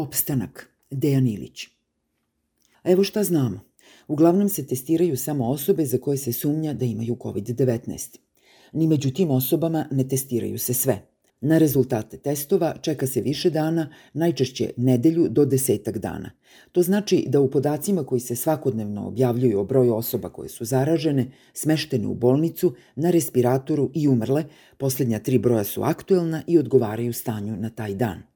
Opstanak, Dejan Ilić. Evo šta znamo. Uglavnom se testiraju samo osobe za koje se sumnja da imaju COVID-19. Ni među tim osobama ne testiraju se sve. Na rezultate testova čeka se više dana, najčešće nedelju do desetak dana. To znači da u podacima koji se svakodnevno objavljuju o broju osoba koje su zaražene, smeštene u bolnicu, na respiratoru i umrle, poslednja tri broja su aktuelna i odgovaraju stanju na taj dan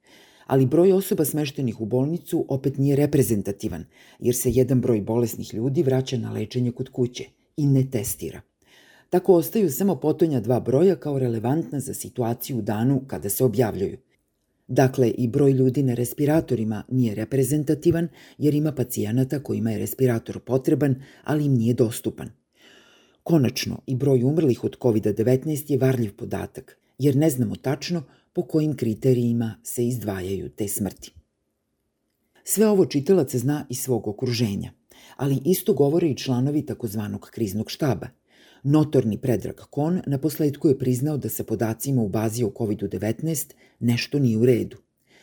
ali broj osoba smeštenih u bolnicu opet nije reprezentativan, jer se jedan broj bolesnih ljudi vraća na lečenje kod kuće i ne testira. Tako ostaju samo potonja dva broja kao relevantna za situaciju u danu kada se objavljuju. Dakle, i broj ljudi na respiratorima nije reprezentativan jer ima pacijenata kojima je respirator potreban, ali im nije dostupan. Konačno, i broj umrlih od COVID-19 je varljiv podatak, jer ne znamo tačno po kojim kriterijima se izdvajaju te smrti. Sve ovo čitalac zna iz svog okruženja, ali isto govore i članovi takozvanog kriznog štaba. Notorni Predrag Kon na posledku je priznao da sa podacima u bazi o COVID-19 nešto nije u redu.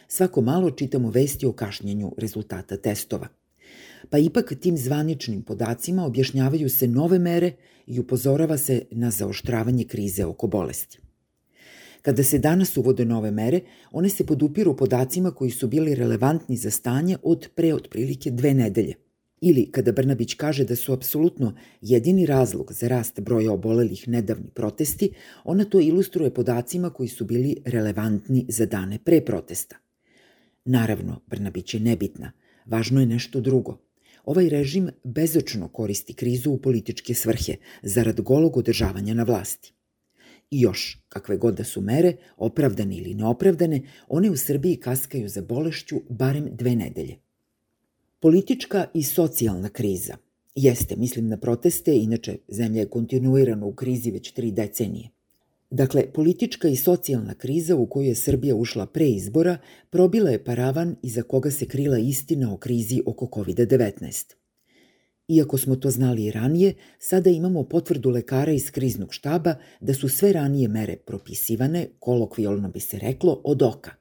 Svako malo čitamo vesti o kašnjenju rezultata testova. Pa ipak tim zvaničnim podacima objašnjavaju se nove mere i upozorava se na zaoštravanje krize oko bolesti. Kada se danas uvode nove mere, one se podupiru podacima koji su bili relevantni za stanje od pre otprilike dve nedelje. Ili kada Brnabić kaže da su apsolutno jedini razlog za rast broja obolelih nedavni protesti, ona to ilustruje podacima koji su bili relevantni za dane pre protesta. Naravno, Brnabić je nebitna. Važno je nešto drugo. Ovaj režim bezočno koristi krizu u političke svrhe, zarad golog održavanja na vlasti. I još, kakve god da su mere, opravdane ili neopravdane, one u Srbiji kaskaju za bolešću barem dve nedelje. Politička i socijalna kriza. Jeste, mislim na proteste, inače zemlja je kontinuirano u krizi već tri decenije. Dakle, politička i socijalna kriza u koju je Srbija ušla pre izbora probila je paravan iza koga se krila istina o krizi oko COVID-19. Iako smo to znali i ranije, sada imamo potvrdu lekara iz kriznog štaba da su sve ranije mere propisivane, kolokvijalno bi se reklo, od oka.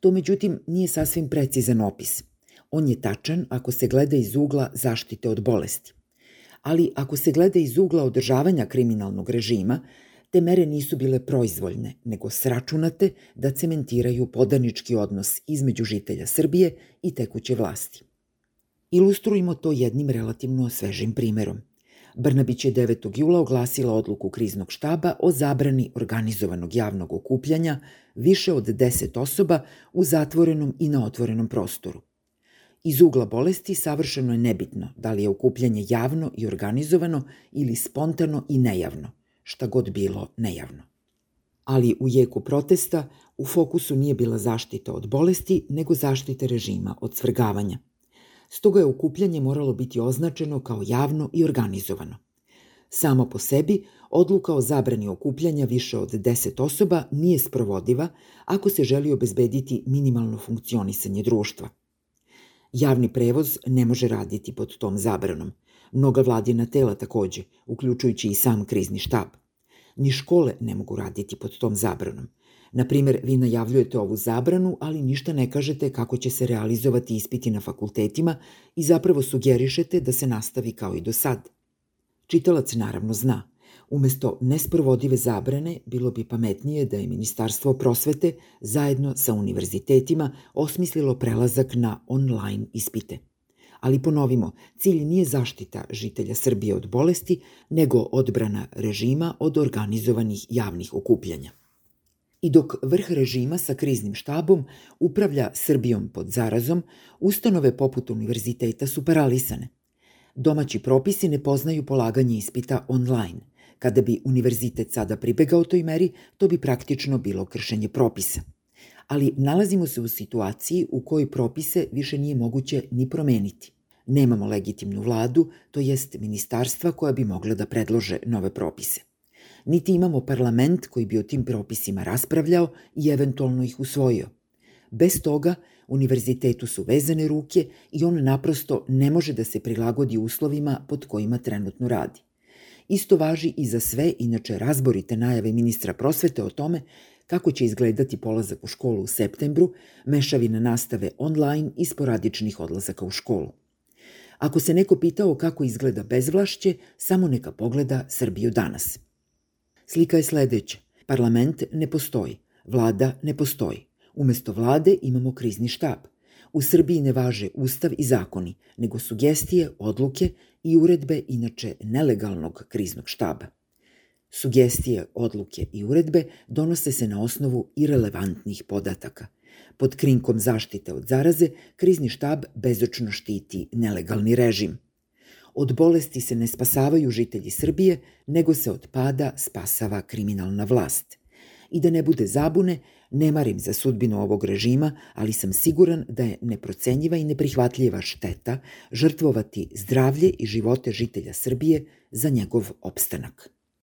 To međutim nije sasvim precizan opis. On je tačan ako se gleda iz ugla zaštite od bolesti. Ali ako se gleda iz ugla održavanja kriminalnog režima, te mere nisu bile proizvoljne, nego sračunate da cementiraju podanički odnos između žitelja Srbije i tekuće vlasti. Ilustrujemo to jednim relativno svežim primerom. Brnabić je 9. jula oglasila odluku kriznog štaba o zabrani organizovanog javnog okupljanja više od 10 osoba u zatvorenom i na otvorenom prostoru. Iz ugla bolesti savršeno je nebitno da li je okupljanje javno i organizovano ili spontano i nejavno, šta god bilo nejavno. Ali u jeku protesta u fokusu nije bila zaštita od bolesti, nego zaštita režima od svrgavanja – stoga je okupljanje moralo biti označeno kao javno i organizovano. Samo po sebi, odluka o zabrani okupljanja više od 10 osoba nije sprovodiva ako se želi obezbediti minimalno funkcionisanje društva. Javni prevoz ne može raditi pod tom zabranom. Mnoga vladina tela takođe, uključujući i sam krizni štab. Ni škole ne mogu raditi pod tom zabranom. Na primer, vi najavljujete ovu zabranu, ali ništa ne kažete kako će se realizovati ispiti na fakultetima i zapravo sugerišete da se nastavi kao i do sad. Čitalac naravno zna. Umesto nesprovodive zabrane, bilo bi pametnije da je Ministarstvo prosvete zajedno sa univerzitetima osmislilo prelazak na online ispite. Ali ponovimo, cilj nije zaštita žitelja Srbije od bolesti, nego odbrana režima od organizovanih javnih okupljanja. I dok vrh režima sa kriznim štabom upravlja Srbijom pod zarazom, ustanove poput univerziteta su paralisane. Domaći propisi ne poznaju polaganje ispita online. Kada bi univerzitet sada pribegao toj meri, to bi praktično bilo kršenje propisa. Ali nalazimo se u situaciji u kojoj propise više nije moguće ni promeniti. Nemamo legitimnu vladu, to jest ministarstva koja bi mogla da predlože nove propise niti imamo parlament koji bi o tim propisima raspravljao i eventualno ih usvojio. Bez toga, univerzitetu su vezane ruke i on naprosto ne može da se prilagodi uslovima pod kojima trenutno radi. Isto važi i za sve, inače razborite najave ministra prosvete o tome kako će izgledati polazak u školu u septembru, mešavina nastave online i sporadičnih odlazaka u školu. Ako se neko pitao kako izgleda bezvlašće, samo neka pogleda Srbiju danas. Slika je sledeća. Parlament ne postoji, vlada ne postoji. Umesto vlade imamo krizni štab. U Srbiji ne važe ustav i zakoni, nego sugestije, odluke i uredbe inače nelegalnog kriznog štaba. Sugestije, odluke i uredbe donose se na osnovu irelevantnih podataka. Pod krinkom zaštite od zaraze, krizni štab bezočno štiti nelegalni režim. Od bolesti se ne spasavaju žitelji Srbije, nego se od pada spasava kriminalna vlast. I da ne bude zabune, ne marim za sudbinu ovog režima, ali sam siguran da je neprocenjiva i neprihvatljiva šteta žrtvovati zdravlje i živote žitelja Srbije za njegov opstanak.